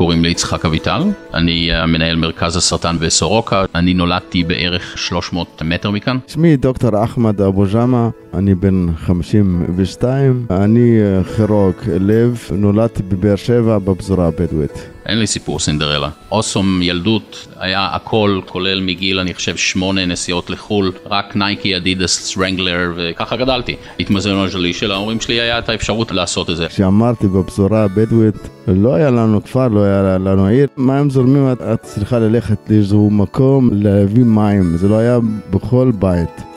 קוראים לי יצחק אביטל, אני מנהל מרכז הסרטן בסורוקה, אני נולדתי בערך 300 מטר מכאן. שמי דוקטור אחמד אבו ג'אמה, אני בן 52, אני כירורג לב, נולדתי בבאר שבע בפזורה הבדואית. אין לי סיפור סינדרלה. אוסום ילדות היה הכל, כולל מגיל אני חושב שמונה נסיעות לחו"ל, רק נייקי, אדידס, רנגלר וככה גדלתי. התמזלנו שלי של ההורים שלי היה את האפשרות לעשות את זה. כשאמרתי בפזורה הבדואית, לא היה לנו כפר, לא היה לנו עיר, מים זורמים, את צריכה ללכת לאיזשהו מקום להביא מים, זה לא היה בכל בית.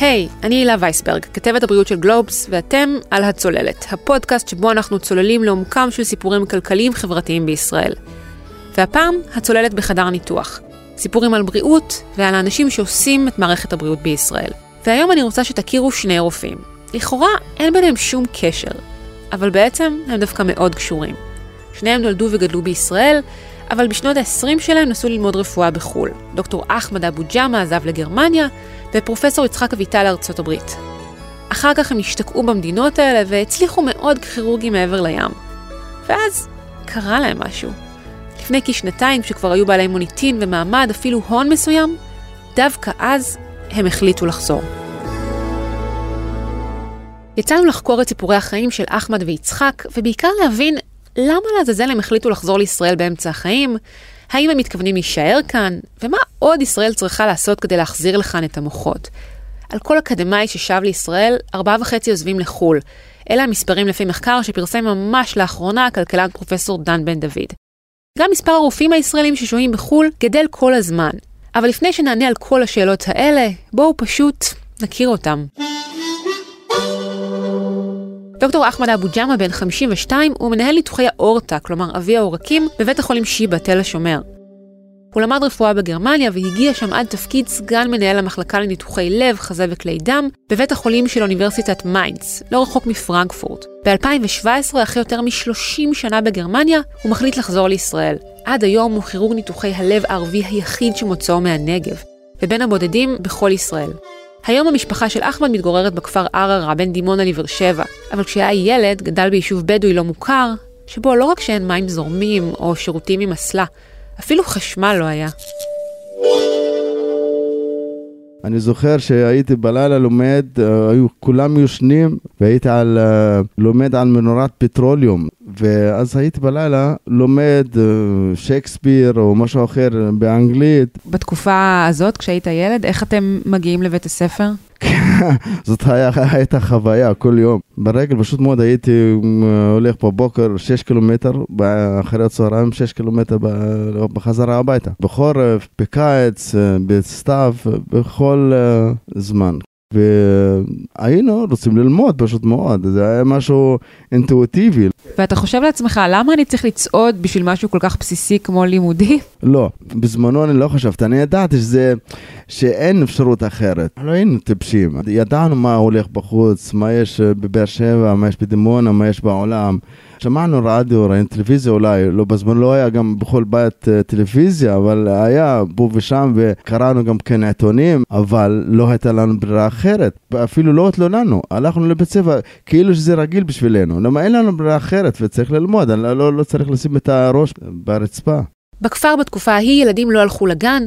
היי, hey, אני הילה וייסברג, כתבת הבריאות של גלובס, ואתם על הצוללת, הפודקאסט שבו אנחנו צוללים לעומקם של סיפורים כלכליים חברתיים בישראל. והפעם, הצוללת בחדר ניתוח. סיפורים על בריאות ועל האנשים שעושים את מערכת הבריאות בישראל. והיום אני רוצה שתכירו שני רופאים. לכאורה אין ביניהם שום קשר, אבל בעצם הם דווקא מאוד קשורים. שניהם נולדו וגדלו בישראל, אבל בשנות ה-20 שלהם נסו ללמוד רפואה בחו"ל. דוקטור אחמד אבו ג'אמה עזב לגרמניה, ופרופסור יצחק אביטל לארצות הברית. אחר כך הם השתקעו במדינות האלה והצליחו מאוד ככירורגים מעבר לים. ואז קרה להם משהו. לפני כשנתיים, כשכבר היו בעלי מוניטין ומעמד, אפילו הון מסוים, דווקא אז הם החליטו לחזור. יצאנו לחקור את סיפורי החיים של אחמד ויצחק, ובעיקר להבין למה לעזאזל הם החליטו לחזור לישראל באמצע החיים, האם הם מתכוונים להישאר כאן, ומה עוד ישראל צריכה לעשות כדי להחזיר לכאן את המוחות. על כל אקדמאי ששב לישראל, ארבעה וחצי עוזבים לחו"ל. אלה המספרים לפי מחקר שפרסם ממש לאחרונה הכלכלן פרופסור דן בן דוד. גם מספר הרופאים הישראלים ששוהים בחו"ל גדל כל הזמן. אבל לפני שנענה על כל השאלות האלה, בואו פשוט נכיר אותם. דוקטור אחמד אבו ג'אמה, בן 52, הוא מנהל ניתוחי האורטה, כלומר אבי העורקים, בבית החולים שיבא, תל השומר. הוא למד רפואה בגרמניה והגיע שם עד תפקיד סגן מנהל המחלקה לניתוחי לב, חזה וכלי דם, בבית החולים של אוניברסיטת מיינץ, לא רחוק מפרנקפורט. ב-2017, אחרי יותר מ-30 שנה בגרמניה, הוא מחליט לחזור לישראל. עד היום הוא כירורג ניתוחי הלב הערבי היחיד שמוצאו מהנגב, ובין הבודדים בכל ישראל. היום המשפחה של אחמד מתגוררת בכפר ערערה בין דימונה לבאר שבע, אבל כשהיה ילד גדל ביישוב בדואי לא מוכר, שבו לא רק שאין מים זורמים או שירותים עם אסלה, אפילו חשמל לא היה. אני זוכר שהייתי בלילה לומד, אה, היו כולם יושנים, והייתי על, אה, לומד על מנורת פטרוליום. ואז הייתי בלילה לומד אה, שייקספיר או משהו אחר באנגלית. בתקופה הזאת, כשהיית ילד, איך אתם מגיעים לבית הספר? זאת הייתה חוויה כל יום. ברגל פשוט מאוד הייתי הולך בבוקר 6 קילומטר, אחרי הצהריים 6 קילומטר בחזרה הביתה. בחורף, בקיץ, בסתיו, בכל זמן. והיינו רוצים ללמוד פשוט מאוד, זה היה משהו אינטואיטיבי. ואתה חושב לעצמך, למה אני צריך לצעוד בשביל משהו כל כך בסיסי כמו לימודי? לא, בזמנו אני לא חשבתי, אני ידעתי שזה, שאין אפשרות אחרת. לא היינו טיפשים, ידענו מה הולך בחוץ, מה יש בבאר שבע, מה יש בדימונה, מה יש בעולם. שמענו רדיו, ראינו טלוויזיה אולי, לא בזמן לא היה גם בכל בית אה, טלוויזיה, אבל היה פה ושם וקראנו גם כן עיתונים, אבל לא הייתה לנו ברירה אחרת, אפילו לא התלוננו, הלכנו לבית ספר כאילו שזה רגיל בשבילנו, למה אין לנו ברירה אחרת וצריך ללמוד, אני לא, לא צריך לשים את הראש ברצפה. בכפר בתקופה ההיא ילדים לא הלכו לגן,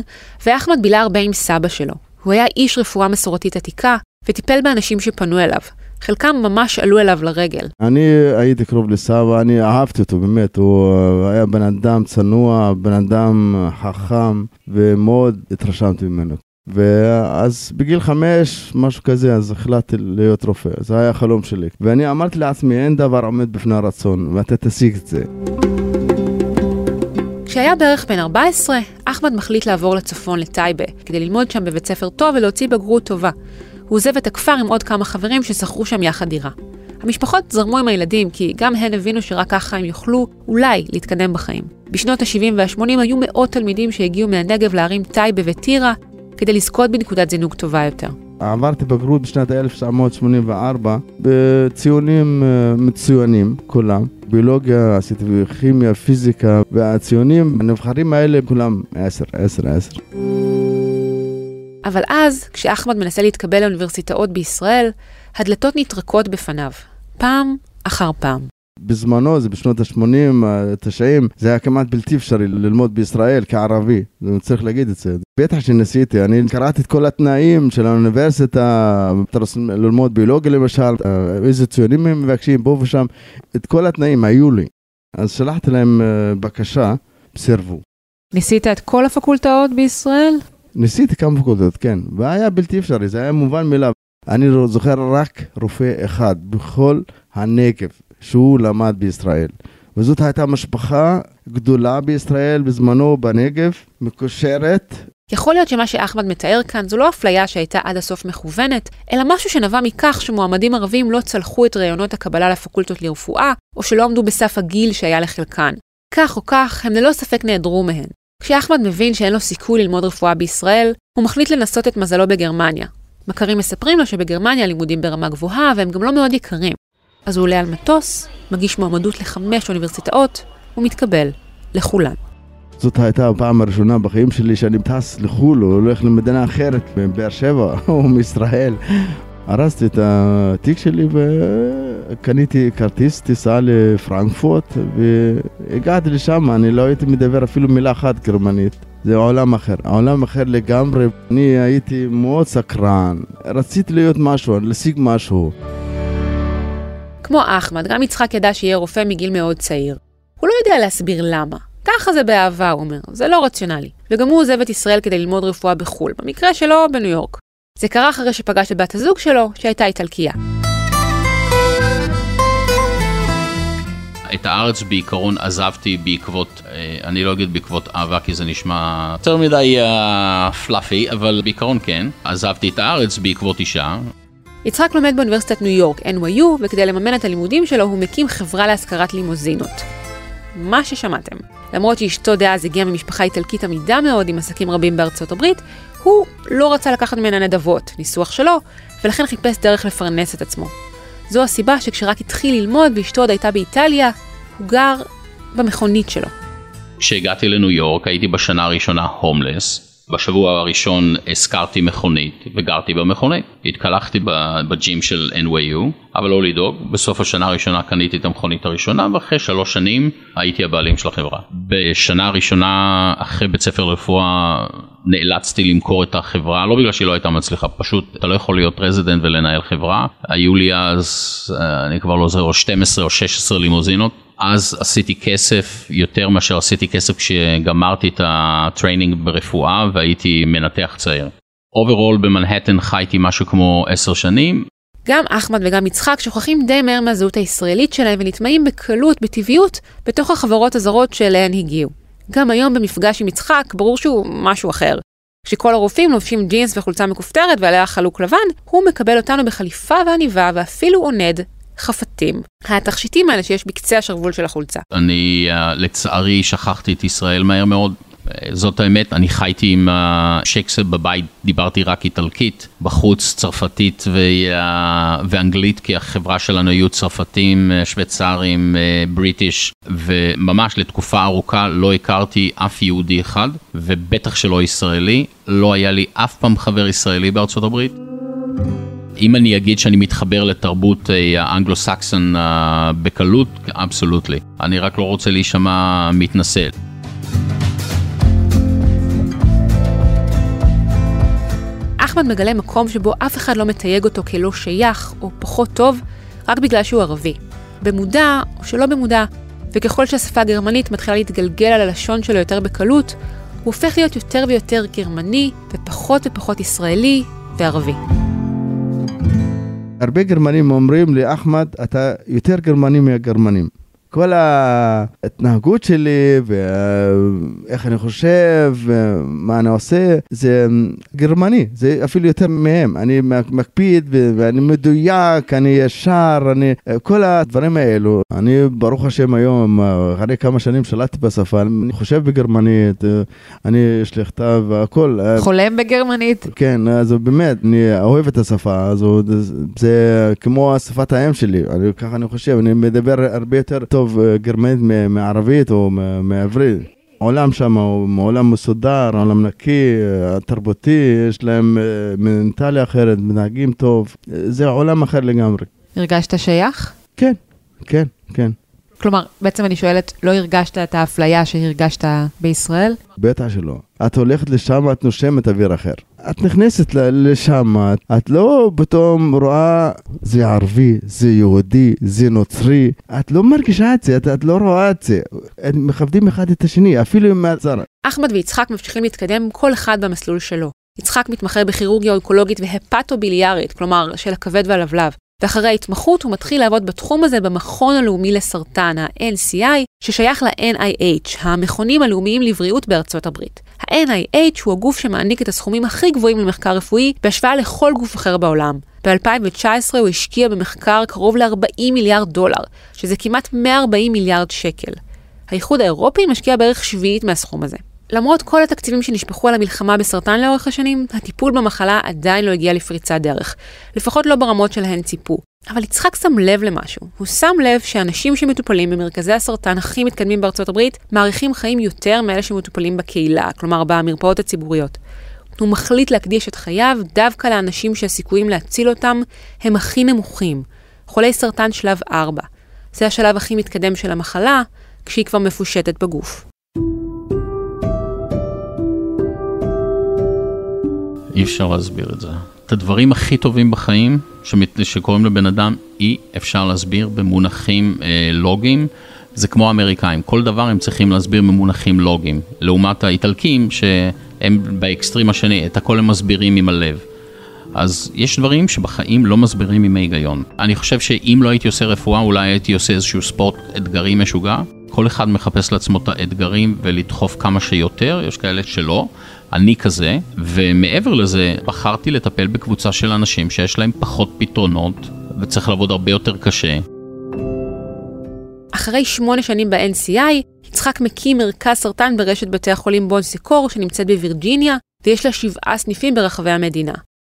ואחמד בילה הרבה עם סבא שלו. הוא היה איש רפואה מסורתית עתיקה, וטיפל באנשים שפנו אליו. חלקם ממש עלו אליו לרגל. אני הייתי קרוב לסבא, אני אהבתי אותו באמת, הוא היה בן אדם צנוע, בן אדם חכם, ומאוד התרשמתי ממנו. ואז בגיל חמש, משהו כזה, אז החלטתי להיות רופא, זה היה החלום שלי. ואני אמרתי לעצמי, אין דבר עומד בפני הרצון, ואתה תשיג את זה. כשהיה בערך בן 14, אחמד מחליט לעבור לצפון לטייבה, כדי ללמוד שם בבית ספר טוב ולהוציא בגרות טובה. הוא עוזב את הכפר עם עוד כמה חברים ששכרו שם יחד דירה. המשפחות זרמו עם הילדים, כי גם הן הבינו שרק ככה הם יוכלו, אולי, להתקדם בחיים. בשנות ה-70 וה-80 היו מאות תלמידים שהגיעו מהנגב לערים טייבה וטירה, כדי לזכות בנקודת זינוק טובה יותר. עברתי בגרות בשנת 1984 בציונים אה, מצוינים, כולם. ביולוגיה, עשיתי כימיה, פיזיקה, והציונים הנבחרים האלה כולם 10, 10, 10. אבל אז, כשאחמד מנסה להתקבל לאוניברסיטאות בישראל, הדלתות נטרקות בפניו, פעם אחר פעם. בזמנו, זה בשנות ה-80, ה-90, זה היה כמעט בלתי אפשרי ללמוד בישראל כערבי, צריך להגיד את זה. בטח שניסיתי, אני קראתי את כל התנאים של האוניברסיטה, אתה רוצה ללמוד ביולוגיה למשל, איזה ציונים הם מבקשים, פה ושם, את כל התנאים היו לי. אז שלחתי להם אה, בקשה, סירבו. ניסית את כל הפקולטאות בישראל? ניסיתי כמה פקולטות, כן, והיה בלתי אפשרי, זה היה מובן מאליו. אני זוכר רק רופא אחד בכל הנגב שהוא למד בישראל. וזאת הייתה משפחה גדולה בישראל בזמנו בנגב, מקושרת. יכול להיות שמה שאחמד מתאר כאן זו לא אפליה שהייתה עד הסוף מכוונת, אלא משהו שנבע מכך שמועמדים ערבים לא צלחו את ראיונות הקבלה לפקולטות לרפואה, או שלא עמדו בסף הגיל שהיה לחלקן. כך או כך, הם ללא ספק נעדרו מהן. כשאחמד מבין שאין לו סיכוי ללמוד רפואה בישראל, הוא מחליט לנסות את מזלו בגרמניה. מכרים מספרים לו שבגרמניה הלימודים ברמה גבוהה והם גם לא מאוד יקרים. אז הוא עולה על מטוס, מגיש מועמדות לחמש אוניברסיטאות, ומתקבל לכולן. זאת הייתה הפעם הראשונה בחיים שלי שאני טס לחו"ל או הולך למדינה אחרת, מבאר שבע או מישראל. הרסתי את התיק שלי וקניתי כרטיס טיסה לפרנקפורט והגעתי לשם, אני לא הייתי מדבר אפילו מילה אחת גרמנית. זה עולם אחר, עולם אחר לגמרי. אני הייתי מאוד סקרן, רציתי להיות משהו, להשיג משהו. כמו אחמד, גם יצחק ידע שיהיה רופא מגיל מאוד צעיר. הוא לא יודע להסביר למה. ככה זה באהבה, הוא אומר, זה לא רציונלי. וגם הוא עוזב את ישראל כדי ללמוד רפואה בחו"ל, במקרה שלו, בניו יורק. זה קרה אחרי שפגש את בת הזוג שלו, שהייתה איטלקייה. את הארץ בעיקרון עזבתי בעקבות, אה, אני לא אגיד בעקבות אהבה כי זה נשמע יותר מדי פלאפי, uh, אבל בעיקרון כן. עזבתי את הארץ בעקבות אישה. יצחק לומד באוניברסיטת ניו יורק, NYU, וכדי לממן את הלימודים שלו הוא מקים חברה להשכרת לימוזינות. מה ששמעתם. למרות שאשתו דאז הגיעה ממשפחה איטלקית עמידה מאוד עם עסקים רבים בארצות הברית, הוא לא רצה לקחת ממנה נדבות, ניסוח שלו, ולכן חיפש דרך לפרנס את עצמו. זו הסיבה שכשרק התחיל ללמוד ואשתו עוד הייתה באיטליה, הוא גר במכונית שלו. כשהגעתי לניו יורק הייתי בשנה הראשונה הומלס. בשבוע הראשון השכרתי מכונית וגרתי במכונית. התקלחתי בג'ים של NYU, אבל לא לדאוג, בסוף השנה הראשונה קניתי את המכונית הראשונה ואחרי שלוש שנים הייתי הבעלים של החברה. בשנה הראשונה אחרי בית ספר רפואה נאלצתי למכור את החברה, לא בגלל שהיא לא הייתה מצליחה, פשוט אתה לא יכול להיות רזידנט ולנהל חברה. היו לי אז, אה, אני כבר לא זוכר, 12 או 16 לימוזינות. אז עשיתי כסף יותר מאשר עשיתי כסף כשגמרתי את ה training ברפואה והייתי מנתח צעיר. overall במנהטן חייתי משהו כמו עשר שנים. גם אחמד וגם יצחק שוכחים די מהר מהזהות הישראלית שלהם ונטמעים בקלות, בטבעיות, בתוך החברות הזרות שאליהן הגיעו. גם היום במפגש עם יצחק ברור שהוא משהו אחר. כשכל הרופאים לובשים ג'ינס וחולצה מכופתרת ועליה חלוק לבן, הוא מקבל אותנו בחליפה ועניבה ואפילו עונד חפתים, התכשיטים האלה שיש בקצה השרוול של החולצה. אני uh, לצערי שכחתי את ישראל מהר מאוד. זאת האמת, אני חייתי עם שייקספיר בבית, דיברתי רק איטלקית, בחוץ צרפתית ו, uh, ואנגלית, כי החברה שלנו היו צרפתים, שוויצרים, בריטיש, וממש לתקופה ארוכה לא הכרתי אף יהודי אחד, ובטח שלא ישראלי, לא היה לי אף פעם חבר ישראלי בארצות הברית. אם אני אגיד שאני מתחבר לתרבות אה, האנגלו-סקסון אה, בקלות, אבסולוטלי. אני רק לא רוצה להישמע מתנשא. אחמד מגלה מקום שבו אף אחד לא מתייג אותו כלא שייך או פחות טוב, רק בגלל שהוא ערבי. במודע או שלא במודע, וככל שהשפה הגרמנית מתחילה להתגלגל על הלשון שלו יותר בקלות, הוא הופך להיות יותר ויותר גרמני ופחות ופחות ישראלי וערבי. הרבה גרמנים אומרים לי, אחמד, אתה יותר גרמני מהגרמנים. כל ההתנהגות שלי ואיך אני חושב ומה אני עושה זה גרמני זה אפילו יותר מהם. אני מקפיד ואני מדויק אני ישר אני כל הדברים האלו. אני ברוך השם היום אחרי כמה שנים שלטתי בשפה אני חושב בגרמנית אני יש לי כתב הכל. חולם בגרמנית? כן אז באמת אני אוהב את השפה הזו זה כמו שפת האם שלי. אני, ככה אני חושב אני מדבר הרבה יותר טוב. טוב אה, גרמנית מערבית או מעברית. עולם שם הוא עולם מסודר, עולם נקי, אה, תרבותי, יש להם אה, מנטליה אחרת, מנהגים טוב, זה עולם אחר לגמרי. הרגשת שייך? כן, כן, כן. כלומר, בעצם אני שואלת, לא הרגשת את האפליה שהרגשת בישראל? בטח שלא. את הולכת לשם, את נושמת אוויר אחר. את נכנסת לשם, את לא פתאום רואה זה ערבי, זה יהודי, זה נוצרי, את לא מרגישה את זה, את, את לא רואה את זה. הם מכבדים אחד את השני, אפילו עם מהצר. אחמד ויצחק ממשיכים להתקדם כל אחד במסלול שלו. יצחק מתמחה בכירורגיה אונקולוגית והפטוביליארית, כלומר של הכבד והלבלב. ואחרי ההתמחות הוא מתחיל לעבוד בתחום הזה במכון הלאומי לסרטן, ה-NCI, ששייך ל-NIH, המכונים הלאומיים לבריאות בארצות הברית. ה-NIH הוא הגוף שמעניק את הסכומים הכי גבוהים למחקר רפואי בהשוואה לכל גוף אחר בעולם. ב-2019 הוא השקיע במחקר קרוב ל-40 מיליארד דולר, שזה כמעט 140 מיליארד שקל. האיחוד האירופי משקיע בערך שביעית מהסכום הזה. למרות כל התקציבים שנשפכו על המלחמה בסרטן לאורך השנים, הטיפול במחלה עדיין לא הגיע לפריצת דרך. לפחות לא ברמות שלהן ציפו. אבל יצחק שם לב למשהו. הוא שם לב שאנשים שמטופלים במרכזי הסרטן הכי מתקדמים בארצות הברית, מאריכים חיים יותר מאלה שמטופלים בקהילה, כלומר במרפאות הציבוריות. הוא מחליט להקדיש את חייו דווקא לאנשים שהסיכויים להציל אותם הם הכי נמוכים. חולי סרטן שלב 4. זה השלב הכי מתקדם של המחלה, כשהיא כבר מפושטת בגוף. אי אפשר להסביר את זה. את הדברים הכי טובים בחיים שמת... שקורים לבן אדם, אי אפשר להסביר במונחים אה, לוגיים. זה כמו האמריקאים, כל דבר הם צריכים להסביר במונחים לוגיים. לעומת האיטלקים שהם באקסטרים השני, את הכל הם מסבירים עם הלב. אז יש דברים שבחיים לא מסבירים עם ההיגיון. אני חושב שאם לא הייתי עושה רפואה, אולי הייתי עושה איזשהו ספורט אתגרי משוגע. כל אחד מחפש לעצמו את האתגרים ולדחוף כמה שיותר, יש כאלה שלא. אני כזה, ומעבר לזה, בחרתי לטפל בקבוצה של אנשים שיש להם פחות פתרונות, וצריך לעבוד הרבה יותר קשה. אחרי שמונה שנים ב-NCI, יצחק מקים מרכז סרטן ברשת בתי החולים בונסיקור שנמצאת בווירג'יניה, ויש לה שבעה סניפים ברחבי המדינה.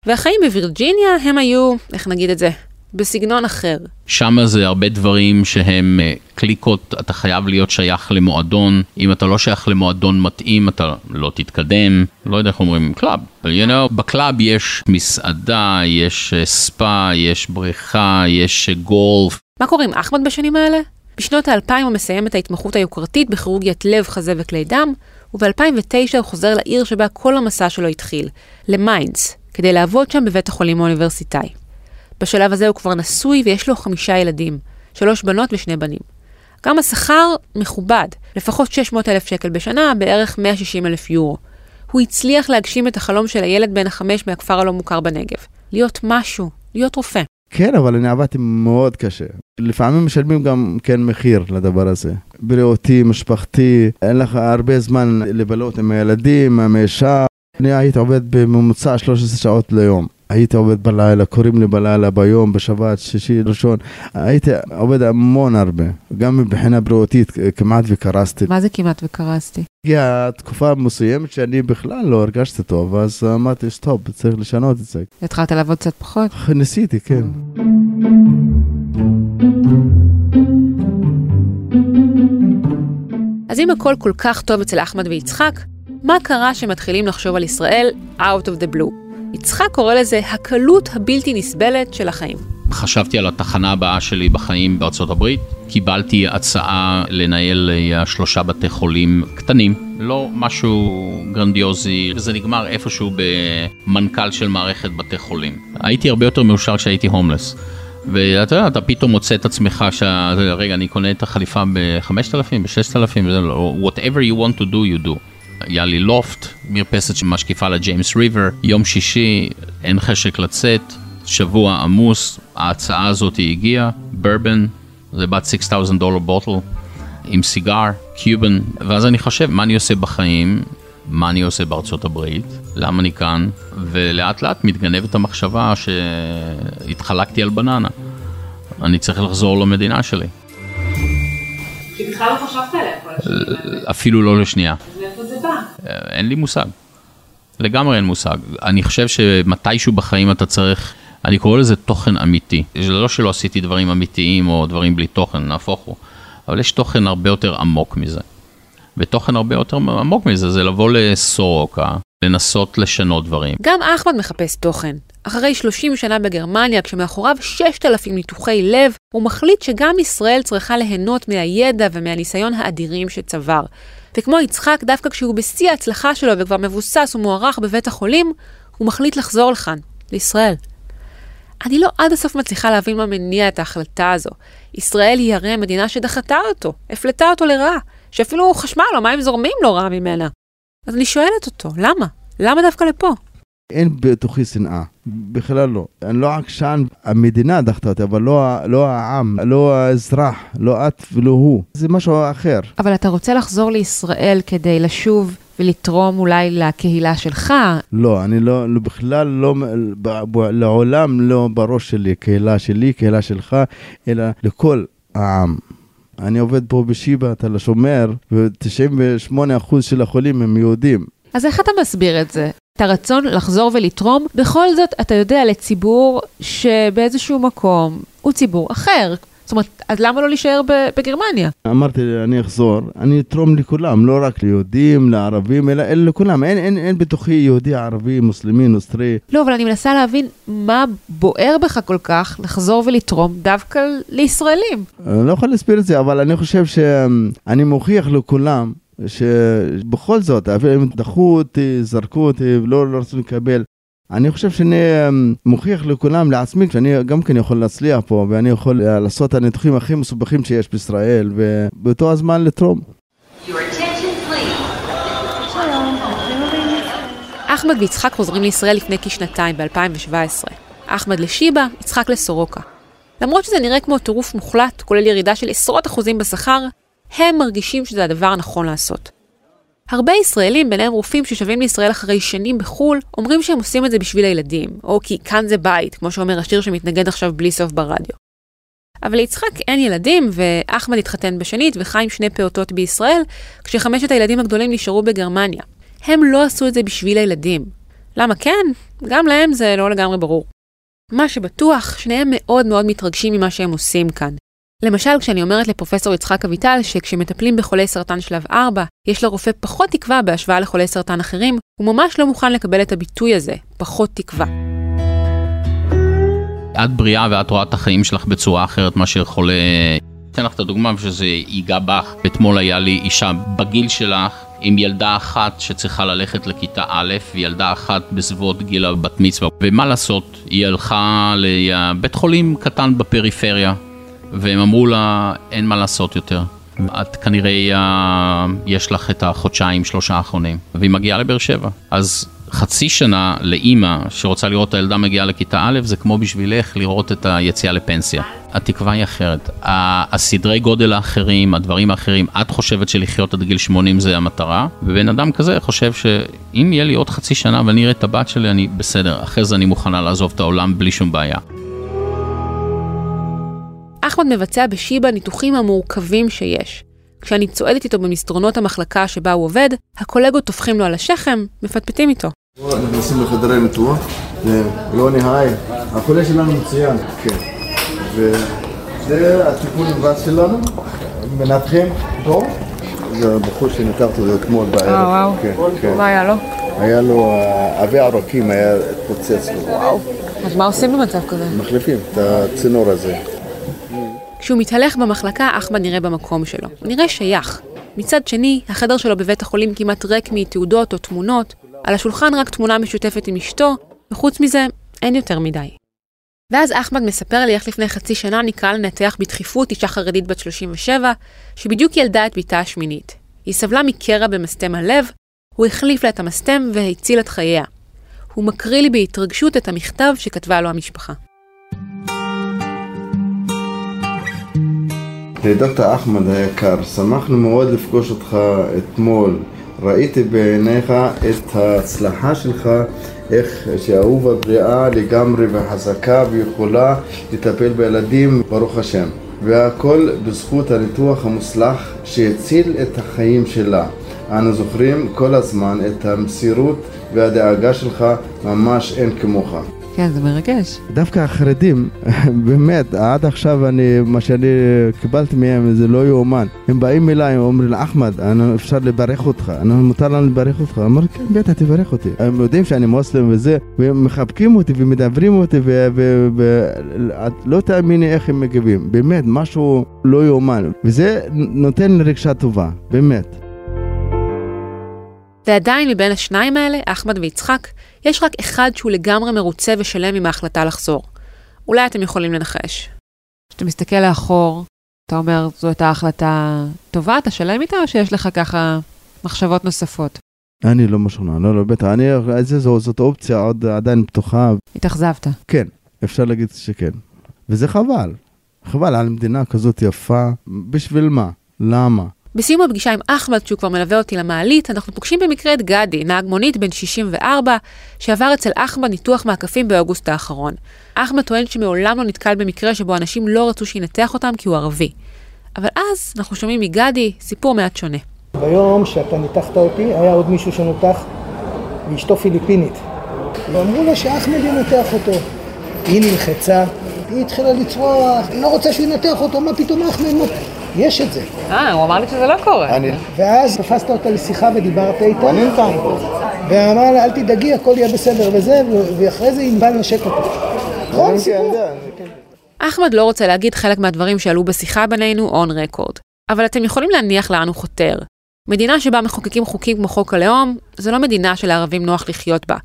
והחיים בווירג'יניה הם היו, איך נגיד את זה, בסגנון אחר. שם זה הרבה דברים שהם אה, קליקות, אתה חייב להיות שייך למועדון, אם אתה לא שייך למועדון מתאים אתה לא תתקדם, לא יודע איך אומרים, club, you know, ב club יש מסעדה, יש אה, ספא, יש בריכה, יש אה, גולף. מה קורה עם אחמד בשנים האלה? בשנות האלפיים הוא מסיים את ההתמחות היוקרתית בכירורגיית לב, חזה וכלי דם, וב-2009 הוא חוזר לעיר שבה כל המסע שלו התחיל, למיינץ, כדי לעבוד שם בבית החולים האוניברסיטאי. בשלב הזה הוא כבר נשוי ויש לו חמישה ילדים, שלוש בנות ושני בנים. גם השכר מכובד, לפחות 600 אלף שקל בשנה, בערך 160 אלף יורו. הוא הצליח להגשים את החלום של הילד בן החמש מהכפר הלא מוכר בנגב. להיות משהו, להיות רופא. כן, אבל אני עבדתי מאוד קשה. לפעמים משלמים גם כן מחיר לדבר הזה. בריאותי, משפחתי, אין לך הרבה זמן לבלות עם הילדים, עם האישה. אני הייתי עובד בממוצע 13 שעות ליום. הייתי עובד בלילה, קוראים לי בלילה, ביום, בשבת, שישי, ראשון. הייתי עובד המון הרבה, גם מבחינה בריאותית, כמעט וקרסתי. מה זה כמעט וקרסתי? הגיעה תקופה מסוימת שאני בכלל לא הרגשתי טוב, אז אמרתי, סטופ, צריך לשנות את זה. התחלת לעבוד קצת פחות? ניסיתי, כן. אז אם הכל כל כך טוב אצל אחמד ויצחק, מה קרה שמתחילים לחשוב על ישראל out of the blue? יצחק קורא לזה הקלות הבלתי נסבלת של החיים. חשבתי על התחנה הבאה שלי בחיים בארצות הברית. קיבלתי הצעה לנהל אה, שלושה בתי חולים קטנים, לא משהו גרנדיוזי, וזה נגמר איפשהו במנכ"ל של מערכת בתי חולים. הייתי הרבה יותר מאושר כשהייתי הומלס. ואתה יודע, אתה פתאום מוצא את עצמך שרגע, אני קונה את החליפה ב-5,000, ב-6,000, whatever you want to do, you do. היה לי לופט, מרפסת שמשקיפה לג'יימס ריבר, יום שישי, אין חשק לצאת, שבוע עמוס, ההצעה הזאת הגיעה, ברבן, זה בת 6,000 דולר בוטל, עם סיגר, קיובן, ואז אני חושב, מה אני עושה בחיים, מה אני עושה בארצות הברית, למה אני כאן, ולאט לאט מתגנבת המחשבה שהתחלקתי על בננה. אני צריך לחזור למדינה שלי. כי בכלל לא חשבת עליה כל השנים. אפילו לא לשנייה. אז מאיפה זה בא? אין לי מושג. לגמרי אין מושג. אני חושב שמתישהו בחיים אתה צריך, אני קורא לזה תוכן אמיתי. זה לא שלא עשיתי דברים אמיתיים או דברים בלי תוכן, נהפוך הוא. אבל יש תוכן הרבה יותר עמוק מזה. ותוכן הרבה יותר עמוק מזה זה לבוא לסורוקה, לנסות לשנות דברים. גם אחמד מחפש תוכן. אחרי 30 שנה בגרמניה, כשמאחוריו 6,000 ניתוחי לב, הוא מחליט שגם ישראל צריכה ליהנות מהידע ומהניסיון האדירים שצבר. וכמו יצחק, דווקא כשהוא בשיא ההצלחה שלו וכבר מבוסס ומוערך בבית החולים, הוא מחליט לחזור לכאן, לישראל. אני לא עד הסוף מצליחה להבין מה מניע את ההחלטה הזו. ישראל היא הרי המדינה שדחתה אותו, הפלטה אותו לרעה, שאפילו חשמל או מים זורמים לא רע ממנה. אז אני שואלת אותו, למה? למה דווקא לפה? אין בתוכי שנאה, בכלל לא. אני לא עקשן, המדינה דחתה אותי, אבל לא, לא העם, לא האזרח, לא את ולא הוא. זה משהו אחר. אבל אתה רוצה לחזור לישראל כדי לשוב ולתרום אולי לקהילה שלך? לא, אני לא, לא בכלל לא, לעולם לא בראש שלי, קהילה שלי, קהילה שלך, אלא לכל העם. אני עובד פה בשיבא, תל השומר, ו-98% של החולים הם יהודים. אז איך אתה מסביר את זה? את הרצון לחזור ולתרום, בכל זאת, אתה יודע, לציבור שבאיזשהו מקום הוא ציבור אחר. זאת אומרת, אז למה לא להישאר בגרמניה? אמרתי, אני אחזור, אני אתרום לכולם, לא רק ליהודים, לערבים, אלא, אלא לכולם. אין, אין, אין בתוכי יהודי, ערבי, מוסלמי, נוסטרי. לא, אבל אני מנסה להבין מה בוער בך כל כך לחזור ולתרום דווקא לישראלים. אני לא יכול להסביר את זה, אבל אני חושב שאני מוכיח לכולם שבכל זאת, הם דחו אותי, זרקו אותי, ולא לא רצו לקבל. אני חושב שאני אמ, מוכיח לכולם, לעצמי, שאני גם כן יכול להצליח פה, ואני יכול אה, לעשות את הניתוחים הכי מסובכים שיש בישראל, ובאותו הזמן לתרום. אחמד ויצחק חוזרים לישראל לפני כשנתיים, ב-2017. אחמד לשיבא, יצחק לסורוקה. למרות שזה נראה כמו טירוף מוחלט, כולל ירידה של עשרות אחוזים בשכר, הם מרגישים שזה הדבר הנכון לעשות. הרבה ישראלים, ביניהם רופאים ששבים לישראל אחרי שנים בחו"ל, אומרים שהם עושים את זה בשביל הילדים, או כי כאן זה בית, כמו שאומר השיר שמתנגד עכשיו בלי סוף ברדיו. אבל ליצחק אין ילדים, ואחמד התחתן בשנית וחי עם שני פעוטות בישראל, כשחמשת הילדים הגדולים נשארו בגרמניה. הם לא עשו את זה בשביל הילדים. למה כן? גם להם זה לא לגמרי ברור. מה שבטוח, שניהם מאוד מאוד מתרגשים ממה שהם עושים כאן. למשל, כשאני אומרת לפרופסור יצחק אביטל שכשמטפלים בחולי סרטן שלב 4, יש לרופא פחות תקווה בהשוואה לחולי סרטן אחרים, הוא ממש לא מוכן לקבל את הביטוי הזה, פחות תקווה. את בריאה ואת רואה את החיים שלך בצורה אחרת מאשר חולה... אתן לך את הדוגמה שזה ייגע בך. אתמול היה לי אישה בגיל שלך עם ילדה אחת שצריכה ללכת לכיתה א', וילדה אחת בסביבות גיל הבת מצווה. ומה לעשות, היא הלכה לבית חולים קטן בפריפריה, והם אמרו לה, אין מה לעשות יותר. את כנראה, uh, יש לך את החודשיים, שלושה האחרונים. והיא מגיעה לבאר שבע. אז חצי שנה לאימא שרוצה לראות את הילדה מגיעה לכיתה א', זה כמו בשבילך לראות את היציאה לפנסיה. התקווה היא אחרת. הסדרי גודל האחרים, הדברים האחרים, את חושבת שלחיות עד גיל 80 זה המטרה, ובן אדם כזה חושב שאם יהיה לי עוד חצי שנה ואני אראה את הבת שלי, אני בסדר, אחרי זה אני מוכנה לעזוב את העולם בלי שום בעיה. אחמד מבצע בשיבא ניתוחים המורכבים שיש. כשאני צועדת איתו במסדרונות המחלקה שבה הוא עובד, הקולגות טופחים לו על השכם, מפטפטים איתו. נכנסים לחדרי ניתוח, ויוני היי, החולה שלנו מצוין, כן. וזה הטיפול נמרץ שלנו, מנתחים פה. זה הבחור שניתחת אותו אתמול בערב. אה, וואו, כן, כן. מה היה לו? היה לו, עבי ערוקים היה התפוצץ לו. וואו. אז מה עושים במצב כזה? מחליפים את הצינור הזה. כשהוא מתהלך במחלקה, אחמד נראה במקום שלו. הוא נראה שייך. מצד שני, החדר שלו בבית החולים כמעט ריק מתעודות או תמונות, על השולחן רק תמונה משותפת עם אשתו, וחוץ מזה, אין יותר מדי. ואז אחמד מספר לי איך לפני חצי שנה נקרא לנתח בדחיפות אישה חרדית בת 37, שבדיוק ילדה את בתה השמינית. היא סבלה מקרע במסתם הלב, הוא החליף לה את המסתם והציל את חייה. הוא מקריא לי בהתרגשות את המכתב שכתבה לו המשפחה. דוקטור אחמד היקר, שמחנו מאוד לפגוש אותך אתמול. ראיתי בעיניך את ההצלחה שלך, איך שאהובה בריאה לגמרי וחזקה ויכולה לטפל בילדים, ברוך השם. והכל בזכות הניתוח המוצלח שהציל את החיים שלה. אנו זוכרים כל הזמן את המסירות והדאגה שלך, ממש אין כמוך. כן, זה מרגש. דווקא החרדים, באמת, עד עכשיו אני, מה שאני קיבלתי מהם זה לא יאומן. הם באים אליי, אומרים אחמד, אפשר לברך אותך, מותר לנו לברך אותך. אמרתי, כן, בטח, תברך אותי. הם יודעים שאני מוסלם וזה, והם מחבקים אותי ומדברים אותי, ולא תאמיני איך הם מגיבים. באמת, משהו לא יאומן. וזה נותן לי רגשה טובה, באמת. ועדיין מבין השניים האלה, אחמד ויצחק, יש רק אחד שהוא לגמרי מרוצה ושלם עם ההחלטה לחזור. אולי אתם יכולים לנחש. כשאתה מסתכל לאחור, אתה אומר, זו הייתה החלטה טובה, אתה שלם איתה, או שיש לך ככה מחשבות נוספות? אני לא משוכנע, לא, לא, בטח, אני, זה, זו, זאת אופציה עוד עדיין פתוחה. התאכזבת. כן, אפשר להגיד שכן. וזה חבל. חבל על מדינה כזאת יפה, בשביל מה? למה? בסיום הפגישה עם אחמד, שהוא כבר מלווה אותי למעלית, אנחנו פוגשים במקרה את גדי, נהג מונית בן 64, שעבר אצל אחמד ניתוח מעקפים באוגוסט האחרון. אחמד טוען שמעולם לא נתקל במקרה שבו אנשים לא רצו שינתח אותם כי הוא ערבי. אבל אז אנחנו שומעים מגדי סיפור מעט שונה. ביום שאתה ניתחת אותי, היה עוד מישהו שנותח, ואשתו פיליפינית. ואמרו לה שאחמד ינתח אותו. היא נלחצה, היא התחילה לצרוח, היא לא רוצה שהוא ינתח אותו, מה פתאום אחמד יש את זה. אה, הוא אמר לי שזה לא קורה. אני... ואז תפסת אותה לשיחה ודיברת איתה. אני איתה. ואמר לה, אל תדאגי, הכל יהיה בסדר וזה, ואחרי זה ענבל נשק אותו. נכון, סיפור. אחמד לא רוצה להגיד חלק מהדברים שעלו בשיחה בינינו און רקורד, אבל אתם יכולים להניח לאן הוא חותר. מדינה שבה מחוקקים חוקים כמו חוק הלאום, זו לא מדינה שלערבים נוח לחיות בה,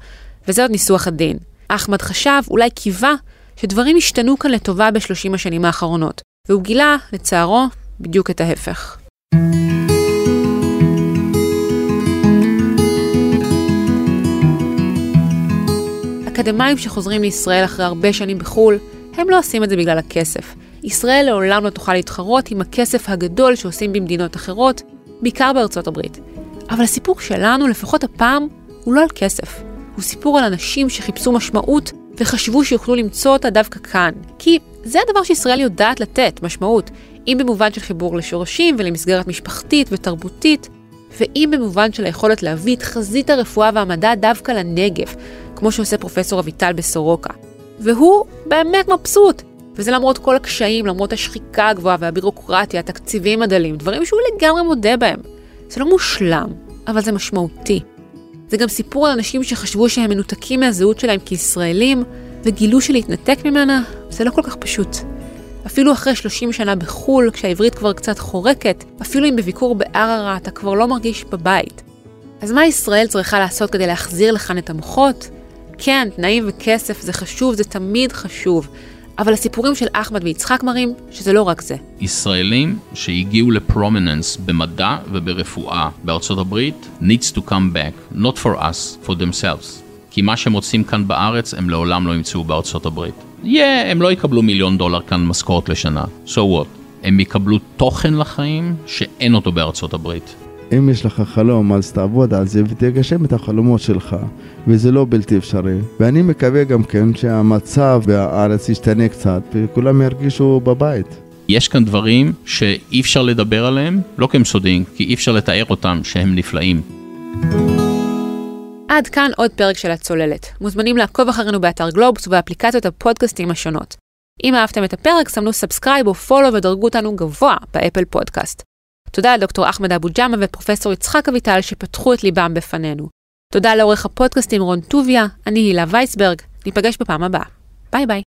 וזה עוד ניסוח הדין. אחמד חשב, אולי קיווה, שדברים השתנו כאן לטובה בשלושים השנים האחרונות, והוא גילה, לצערו, בדיוק את ההפך. אקדמאים שחוזרים לישראל אחרי הרבה שנים בחו"ל, הם לא עושים את זה בגלל הכסף. ישראל לעולם לא תוכל להתחרות עם הכסף הגדול שעושים במדינות אחרות, בעיקר בארצות הברית. אבל הסיפור שלנו, לפחות הפעם, הוא לא על כסף. הוא סיפור על אנשים שחיפשו משמעות וחשבו שיוכלו למצוא אותה דווקא כאן. כי זה הדבר שישראל יודעת לתת, משמעות. אם במובן של חיבור לשורשים ולמסגרת משפחתית ותרבותית, ואם במובן של היכולת להביא את חזית הרפואה והמדע דווקא לנגב, כמו שעושה פרופסור אביטל בסורוקה. והוא באמת מבסוט, וזה למרות כל הקשיים, למרות השחיקה הגבוהה והבירוקרטיה, התקציבים הדלים, דברים שהוא לגמרי מודה בהם. זה לא מושלם, אבל זה משמעותי. זה גם סיפור על אנשים שחשבו שהם מנותקים מהזהות שלהם כישראלים, וגילו שלהתנתק ממנה זה לא כל כך פשוט. אפילו אחרי 30 שנה בחו"ל, כשהעברית כבר קצת חורקת, אפילו אם בביקור בערערה אתה כבר לא מרגיש בבית. אז מה ישראל צריכה לעשות כדי להחזיר לכאן את המוחות? כן, תנאים וכסף זה חשוב, זה תמיד חשוב. אבל הסיפורים של אחמד ויצחק מראים שזה לא רק זה. ישראלים שהגיעו לפרומיננס במדע וברפואה בארצות הברית needs to come back, not for us, for themselves. כי מה שהם מוצאים כאן בארץ הם לעולם לא ימצאו בארצות הברית. יהיה, yeah, הם לא יקבלו מיליון דולר כאן משכורת לשנה, so what? הם יקבלו תוכן לחיים שאין אותו בארצות הברית. אם יש לך חלום, אז תעבוד על זה ותגשם את החלומות שלך, וזה לא בלתי אפשרי. ואני מקווה גם כן שהמצב בארץ ישתנה קצת, וכולם ירגישו בבית. יש כאן דברים שאי אפשר לדבר עליהם, לא כי הם סודיים, כי אי אפשר לתאר אותם שהם נפלאים. עד כאן עוד פרק של הצוללת. מוזמנים לעקוב אחרינו באתר גלובס ובאפליקציות הפודקאסטים השונות. אם אהבתם את הפרק, סמנו subscribe או follow ודרגו אותנו גבוה באפל פודקאסט. תודה לדוקטור אחמד אבו ג'אמה ופרופסור יצחק אביטל שפתחו את ליבם בפנינו. תודה לעורך הפודקאסטים רון טוביה, אני הילה וייסברג, ניפגש בפעם הבאה. ביי ביי.